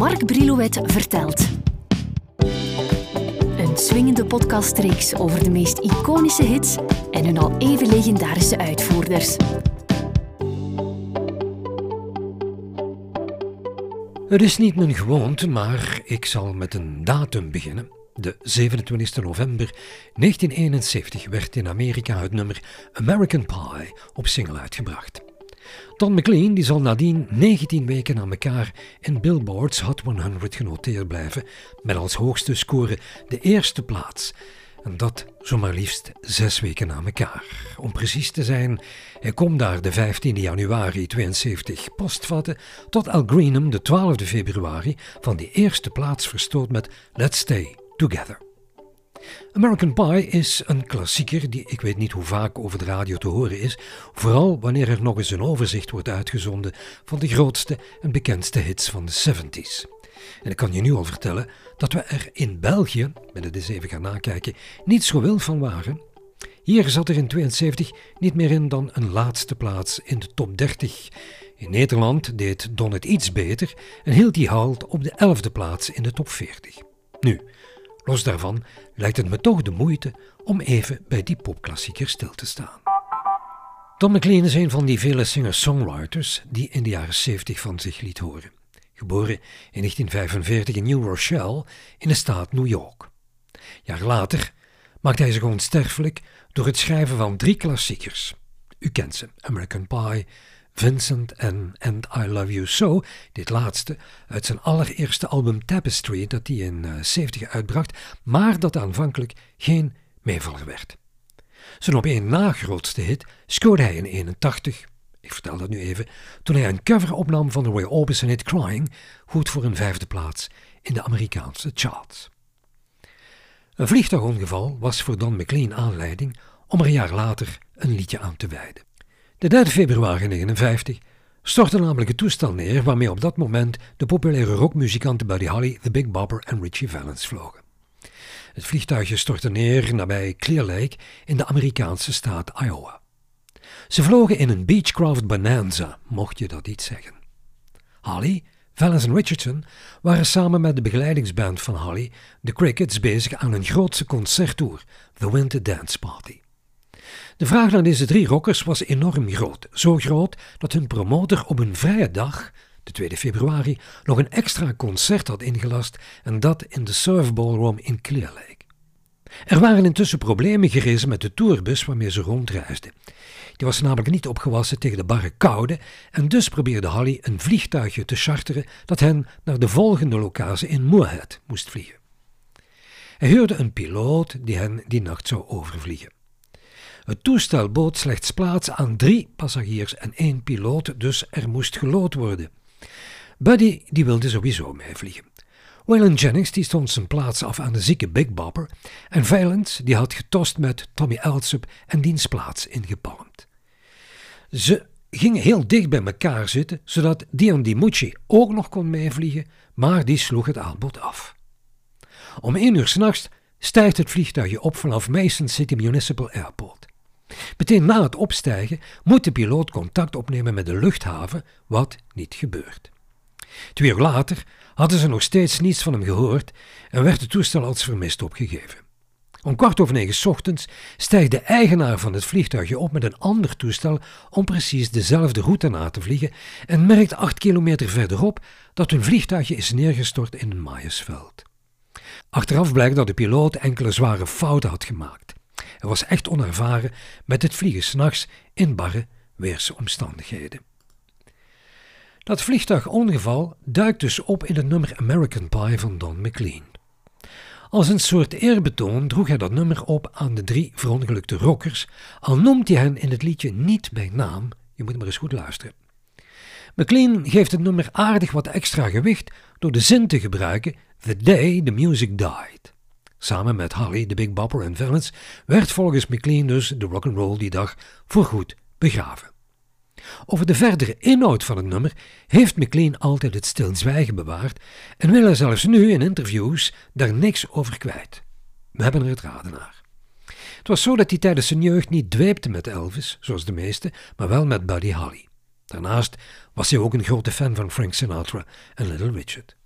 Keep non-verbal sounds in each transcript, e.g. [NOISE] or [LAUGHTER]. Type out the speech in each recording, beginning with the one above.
Mark Brilouet vertelt. Een swingende podcastreeks over de meest iconische hits en hun al even legendarische uitvoerders. Het is niet mijn gewoonte, maar ik zal met een datum beginnen. De 27 november 1971 werd in Amerika het nummer American Pie op single uitgebracht. Don McLean die zal nadien 19 weken aan elkaar in Billboard's Hot 100 genoteerd blijven, met als hoogste score de eerste plaats. En dat zomaar liefst zes weken na elkaar. Om precies te zijn, hij komt daar de 15 januari 72 postvatten, tot Al Greenham de 12 februari van die eerste plaats verstoot met Let's Stay Together. American Pie is een klassieker die ik weet niet hoe vaak over de radio te horen is, vooral wanneer er nog eens een overzicht wordt uitgezonden van de grootste en bekendste hits van de 70s. En ik kan je nu al vertellen dat we er in België, ben het eens even gaan nakijken, niet zo wil van waren. Hier zat er in 72 niet meer in dan een laatste plaats in de top 30. In Nederland deed Don het iets beter en hield die halt op de 11e plaats in de top 40. Nu, Los daarvan lijkt het me toch de moeite om even bij die popklassieker stil te staan. Tom McLean is een van die vele singer-songwriters die in de jaren 70 van zich liet horen. Geboren in 1945 in New Rochelle in de staat New York. Jaar later maakte hij zich onsterfelijk door het schrijven van drie klassiekers. U kent ze: American Pie, Vincent en And I Love You So, dit laatste, uit zijn allereerste album Tapestry dat hij in 70 eh, uitbracht, maar dat aanvankelijk geen meevaller werd. Zijn op één na grootste hit scoorde hij in 81, ik vertel dat nu even, toen hij een cover opnam van Roy Orbison hit Crying, goed voor een vijfde plaats in de Amerikaanse charts. Een vliegtuigongeval was voor Don McLean aanleiding om er een jaar later een liedje aan te wijden. De 3 februari 1959 stortte namelijk het toestel neer waarmee op dat moment de populaire rockmuzikanten Buddy Holly, The Big Bopper en Richie Valens vlogen. Het vliegtuigje stortte neer nabij Clear Lake in de Amerikaanse staat Iowa. Ze vlogen in een Beechcraft Bonanza, mocht je dat iets zeggen. Holly, Valens en Richardson waren samen met de begeleidingsband van Holly, de Crickets, bezig aan hun grootste concerttour, The Winter Dance Party. De vraag naar deze drie rockers was enorm groot. Zo groot dat hun promotor op een vrije dag, de 2 februari, nog een extra concert had ingelast en dat in de Surf Ballroom in Clear Lake. Er waren intussen problemen gerezen met de tourbus waarmee ze rondreisden. Die was namelijk niet opgewassen tegen de barre koude en dus probeerde Holly een vliegtuigje te charteren dat hen naar de volgende locatie in Moorhead moest vliegen. Hij huurde een piloot die hen die nacht zou overvliegen. Het toestel bood slechts plaats aan drie passagiers en één piloot, dus er moest gelood worden. Buddy die wilde sowieso meevliegen. Waylon Jennings die stond zijn plaats af aan de zieke Big Bopper en Valence die had getost met Tommy Elsup en diens plaats ingepalmd. Ze gingen heel dicht bij elkaar zitten, zodat Dion DiMucci ook nog kon meevliegen, maar die sloeg het aanbod af. Om één uur s'nachts stijgt het vliegtuigje op vanaf Mason City Municipal Airport. Meteen na het opstijgen moet de piloot contact opnemen met de luchthaven, wat niet gebeurt. Twee uur later hadden ze nog steeds niets van hem gehoord en werd het toestel als vermist opgegeven. Om kwart over negen ochtends stijgt de eigenaar van het vliegtuigje op met een ander toestel om precies dezelfde route na te vliegen en merkt acht kilometer verderop dat hun vliegtuigje is neergestort in een maïsveld. Achteraf blijkt dat de piloot enkele zware fouten had gemaakt. Hij was echt onervaren met het vliegen s'nachts in barre weersomstandigheden. Dat vliegtuigongeval duikt dus op in het nummer American Pie van Don McLean. Als een soort eerbetoon droeg hij dat nummer op aan de drie verongelukte rockers, al noemt hij hen in het liedje niet bij naam, je moet maar eens goed luisteren. McLean geeft het nummer aardig wat extra gewicht door de zin te gebruiken The Day the Music Died. Samen met Holly, de Big Bopper en Valence werd volgens McLean dus de rock'n'roll die dag voorgoed begraven. Over de verdere inhoud van het nummer heeft McLean altijd het stilzwijgen bewaard en wil er zelfs nu in interviews daar niks over kwijt. We hebben er het raden naar. Het was zo dat hij tijdens zijn jeugd niet dweepte met Elvis, zoals de meesten, maar wel met Buddy Holly. Daarnaast was hij ook een grote fan van Frank Sinatra en Little Richard.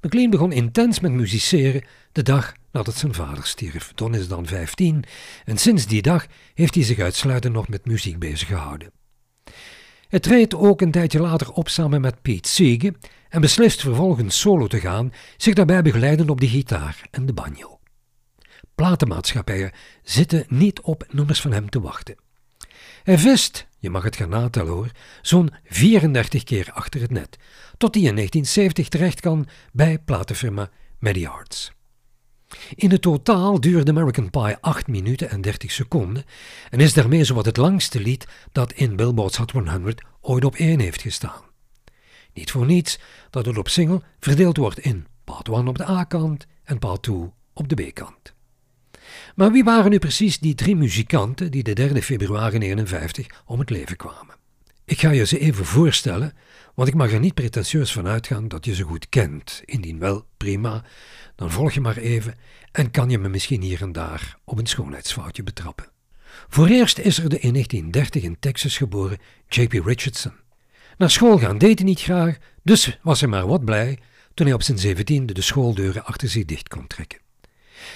McLean begon intens met musiceren de dag nadat zijn vader stierf. Don is dan 15 en sinds die dag heeft hij zich uitsluitend nog met muziek bezig gehouden. Hij treedt ook een tijdje later op samen met Pete Seege en beslist vervolgens solo te gaan, zich daarbij begeleiden op de gitaar en de banjo. Platenmaatschappijen zitten niet op nummers van hem te wachten. Hij vist, je mag het gaan natellen hoor, zo'n 34 keer achter het net, tot hij in 1970 terecht kan bij platenfirma Mediarts. In het totaal duurde American Pie 8 minuten en 30 seconden en is daarmee zowat het langste lied dat in Billboard's Hot 100 ooit op één heeft gestaan. Niet voor niets dat het op single verdeeld wordt in part 1 op de A-kant en part 2 op de B-kant. Maar wie waren nu precies die drie muzikanten die de 3 februari 1951 om het leven kwamen? Ik ga je ze even voorstellen, want ik mag er niet pretentieus van uitgaan dat je ze goed kent. Indien wel, prima, dan volg je maar even en kan je me misschien hier en daar op een schoonheidsfoutje betrappen. Voor eerst is er de in 1930 in Texas geboren J.P. Richardson. Naar school gaan deed hij niet graag, dus was hij maar wat blij toen hij op zijn zeventiende de schooldeuren achter zich dicht kon trekken.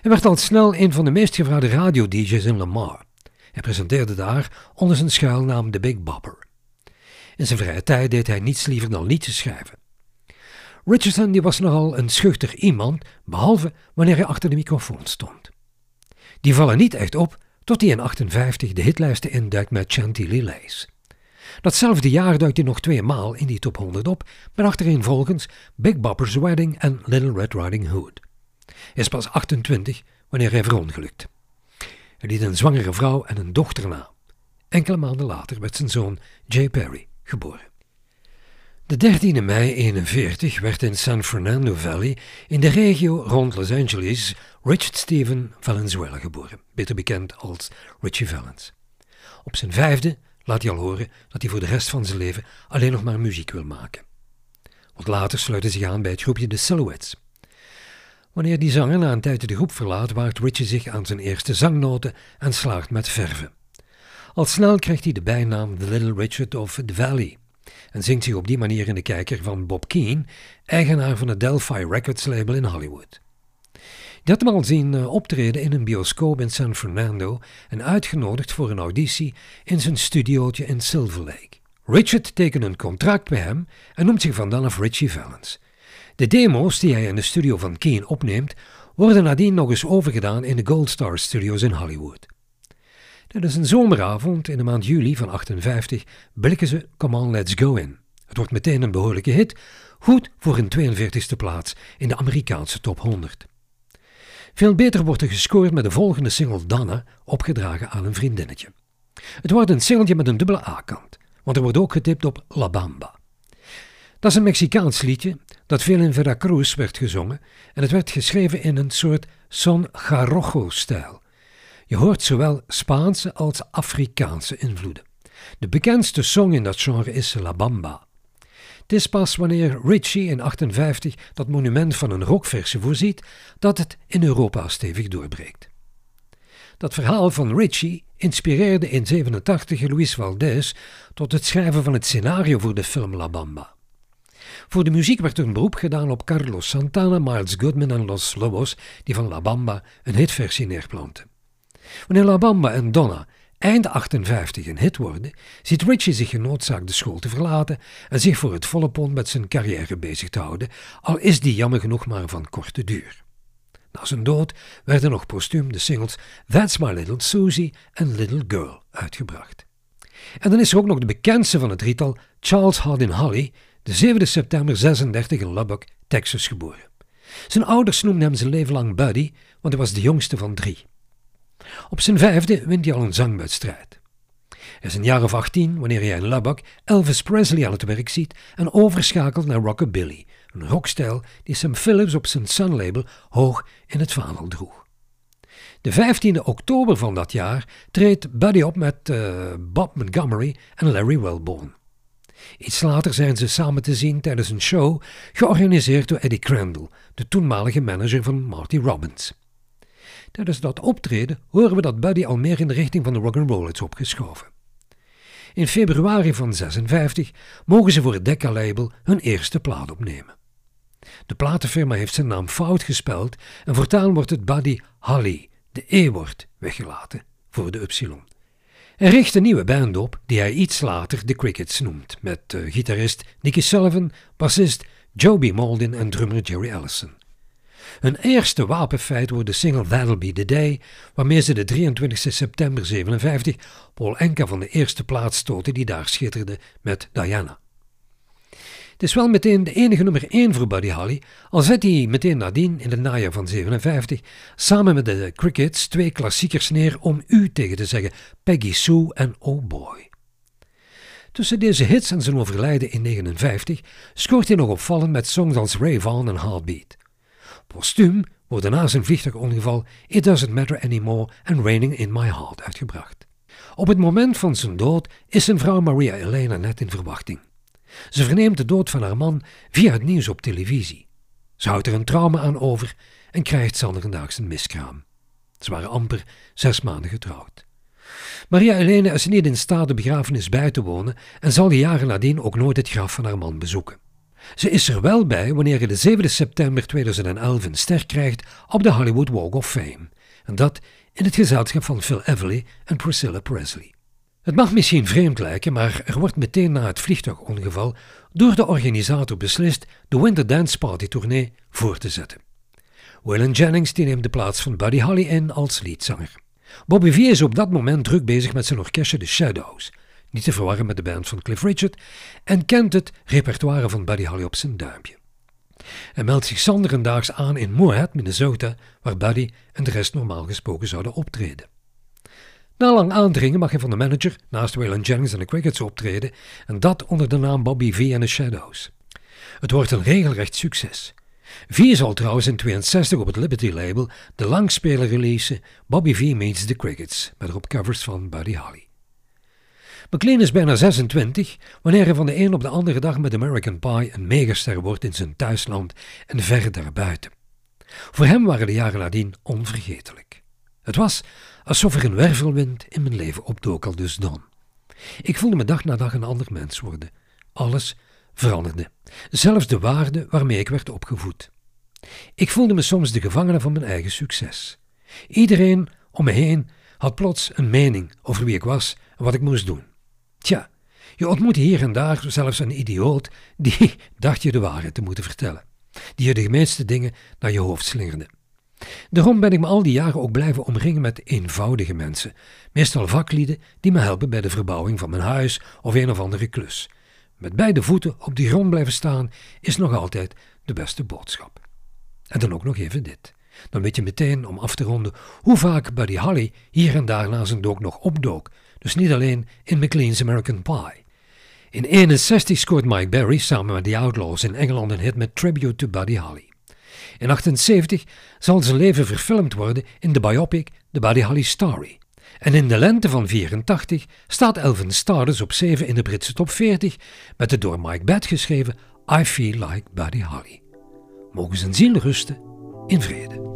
Hij werd al snel een van de meest gevraagde radio-dj's in Lamar. Hij presenteerde daar onder zijn schuilnaam The Big Bopper. In zijn vrije tijd deed hij niets liever dan liedjes schrijven. Richardson die was nogal een schuchter iemand, behalve wanneer hij achter de microfoon stond. Die vallen niet echt op tot hij in 58 de hitlijsten induikt met Chantilly Lace. Datzelfde jaar duikt hij nog twee maal in die top 100 op, met achtereenvolgens Big Bopper's Wedding en Little Red Riding Hood. Is pas 28 wanneer hij verongelukt. Hij liet een zwangere vrouw en een dochter na. Enkele maanden later werd zijn zoon Jay Perry geboren. De 13 mei 1941 werd in San Fernando Valley, in de regio rond Los Angeles, Richard Steven Valenzuela geboren, beter bekend als Richie Valens. Op zijn vijfde laat hij al horen dat hij voor de rest van zijn leven alleen nog maar muziek wil maken. Wat later sluit hij zich aan bij het groepje The Silhouettes. Wanneer die zanger na een tijd de groep verlaat, waagt Richie zich aan zijn eerste zangnoten en slaagt met verven. Al snel krijgt hij de bijnaam The Little Richard of the Valley en zingt zich op die manier in de kijker van Bob Keane, eigenaar van het Delphi Records label in Hollywood. Die had hem al zien eh, optreden in een bioscoop in San Fernando en uitgenodigd voor een auditie in zijn studiootje in Silver Lake. Richard tekent een contract bij hem en noemt zich van af Richie Valens. De demo's die hij in de studio van Keane opneemt, worden nadien nog eens overgedaan in de Gold Star Studios in Hollywood. Tijdens een zomeravond in de maand juli van 58 blikken ze Come On Let's Go in. Het wordt meteen een behoorlijke hit, goed voor een 42e plaats in de Amerikaanse top 100. Veel beter wordt er gescoord met de volgende single Donna, opgedragen aan een vriendinnetje. Het wordt een singeltje met een dubbele A-kant, want er wordt ook getipt op La Bamba. Dat is een Mexicaans liedje dat veel in Veracruz werd gezongen en het werd geschreven in een soort son garrojo-stijl. Je hoort zowel Spaanse als Afrikaanse invloeden. De bekendste song in dat genre is La Bamba. Het is pas wanneer Richie in 58 dat monument van een rockversie voorziet dat het in Europa stevig doorbreekt. Dat verhaal van Richie inspireerde in 87 Luis Valdez tot het schrijven van het scenario voor de film La Bamba. Voor de muziek werd een beroep gedaan op Carlos Santana, Miles Goodman en Los Lobos, die van La Bamba een hitversie neerplanten. Wanneer La Bamba en Donna eind 58 een hit worden, ziet Richie zich genoodzaakt de school te verlaten en zich voor het volle pond met zijn carrière bezig te houden, al is die jammer genoeg maar van korte duur. Na zijn dood werden nog postuum de singles That's My Little Susie en Little Girl uitgebracht. En dan is er ook nog de bekendste van het drietal, Charles Hardin Holly, de 7 september 36 in Lubbock, Texas geboren. Zijn ouders noemden hem zijn leven lang Buddy, want hij was de jongste van drie. Op zijn vijfde wint hij al een zangwedstrijd. Hij is een jaar of 18 wanneer hij in Lubbock Elvis Presley aan het werk ziet en overschakelt naar rockabilly, een rockstijl die Sam Phillips op zijn Sun-label hoog in het vaandel droeg. De 15e oktober van dat jaar treedt Buddy op met uh, Bob Montgomery en Larry Wellborn. Iets later zijn ze samen te zien tijdens een show georganiseerd door Eddie Crandall, de toenmalige manager van Marty Robbins. Tijdens dat optreden horen we dat Buddy al meer in de richting van de rock'n'roll is opgeschoven. In februari van 56 mogen ze voor het Decca-label hun eerste plaat opnemen. De platenfirma heeft zijn naam fout gespeld en voortaan wordt het Buddy Holly, de E wordt weggelaten voor de Upsilon. Hij richt een nieuwe band op die hij iets later de Crickets noemt, met uh, gitarist Nicky Sullivan, bassist Joby Maldin en drummer Jerry Allison. Hun eerste wapenfeit wordt de single That'll Be The Day, waarmee ze de 23 september 57 Paul Enka van de eerste plaats stoten die daar schitterde met Diana. Het is wel meteen de enige nummer 1 voor Buddy Holly, al zet hij meteen nadien in het najaar van 57 samen met de Crickets twee klassiekers neer om u tegen te zeggen, Peggy Sue en Oh Boy. Tussen deze hits en zijn overlijden in 59 scoort hij nog opvallend met songs als Rave On en Heartbeat. Postuum worden na zijn vliegtuigongeval It Doesn't Matter Anymore en Raining in My Heart uitgebracht. Op het moment van zijn dood is zijn vrouw Maria Elena net in verwachting. Ze verneemt de dood van haar man via het nieuws op televisie. Ze houdt er een trauma aan over en krijgt zanderendaags een miskraam. Ze waren amper zes maanden getrouwd. Maria Elena is niet in staat de begrafenis bij te wonen en zal de jaren nadien ook nooit het graf van haar man bezoeken. Ze is er wel bij wanneer hij de 7 september 2011 een ster krijgt op de Hollywood Walk of Fame. En dat in het gezelschap van Phil Everly en Priscilla Presley. Het mag misschien vreemd lijken, maar er wordt meteen na het vliegtuigongeval door de organisator beslist de Winter Dance Party tournee voor te zetten. Waylon Jennings neemt de plaats van Buddy Holly in als leadzanger. Bobby V is op dat moment druk bezig met zijn orkestje The Shadows, niet te verwarren met de band van Cliff Richard, en kent het repertoire van Buddy Holly op zijn duimpje. Hij meldt zich zanderendaags aan in Moorhead, Minnesota, waar Buddy en de rest normaal gesproken zouden optreden. Na lang aandringen mag hij van de manager naast Waylon Jennings en de Crickets optreden, en dat onder de naam Bobby V en The Shadows. Het wordt een regelrecht succes. V zal trouwens in 62 op het Liberty label de langspeler releasen Bobby V Meets the Crickets, met erop covers van Buddy Holly. McLean is bijna 26 wanneer hij van de een op de andere dag met American Pie een megaster wordt in zijn thuisland en ver daarbuiten. Voor hem waren de jaren nadien onvergetelijk. Het was alsof er een wervelwind in mijn leven opdook al dus dan. Ik voelde me dag na dag een ander mens worden. Alles veranderde, zelfs de waarde waarmee ik werd opgevoed. Ik voelde me soms de gevangene van mijn eigen succes. Iedereen om me heen had plots een mening over wie ik was en wat ik moest doen. Tja, je ontmoette hier en daar zelfs een idioot die [LAUGHS] dacht je de waarheid te moeten vertellen, die je de gemeenste dingen naar je hoofd slingerde. Daarom ben ik me al die jaren ook blijven omringen met eenvoudige mensen, meestal vaklieden die me helpen bij de verbouwing van mijn huis of een of andere klus. Met beide voeten op die grond blijven staan is nog altijd de beste boodschap. En dan ook nog even dit. Dan weet je meteen, om af te ronden, hoe vaak Buddy Holly hier en daar na zijn dook nog opdook. Dus niet alleen in McLean's American Pie. In 61 scoort Mike Berry samen met The Outlaws in Engeland een hit met Tribute to Buddy Holly. In 78 zal zijn leven verfilmd worden in de biopic The Buddy Holly Story. En in de lente van 84 staat Elvin Stardust op 7 in de Britse top 40 met de door Mike Batt geschreven I Feel Like Buddy Holly. Mogen zijn ziel rusten in vrede.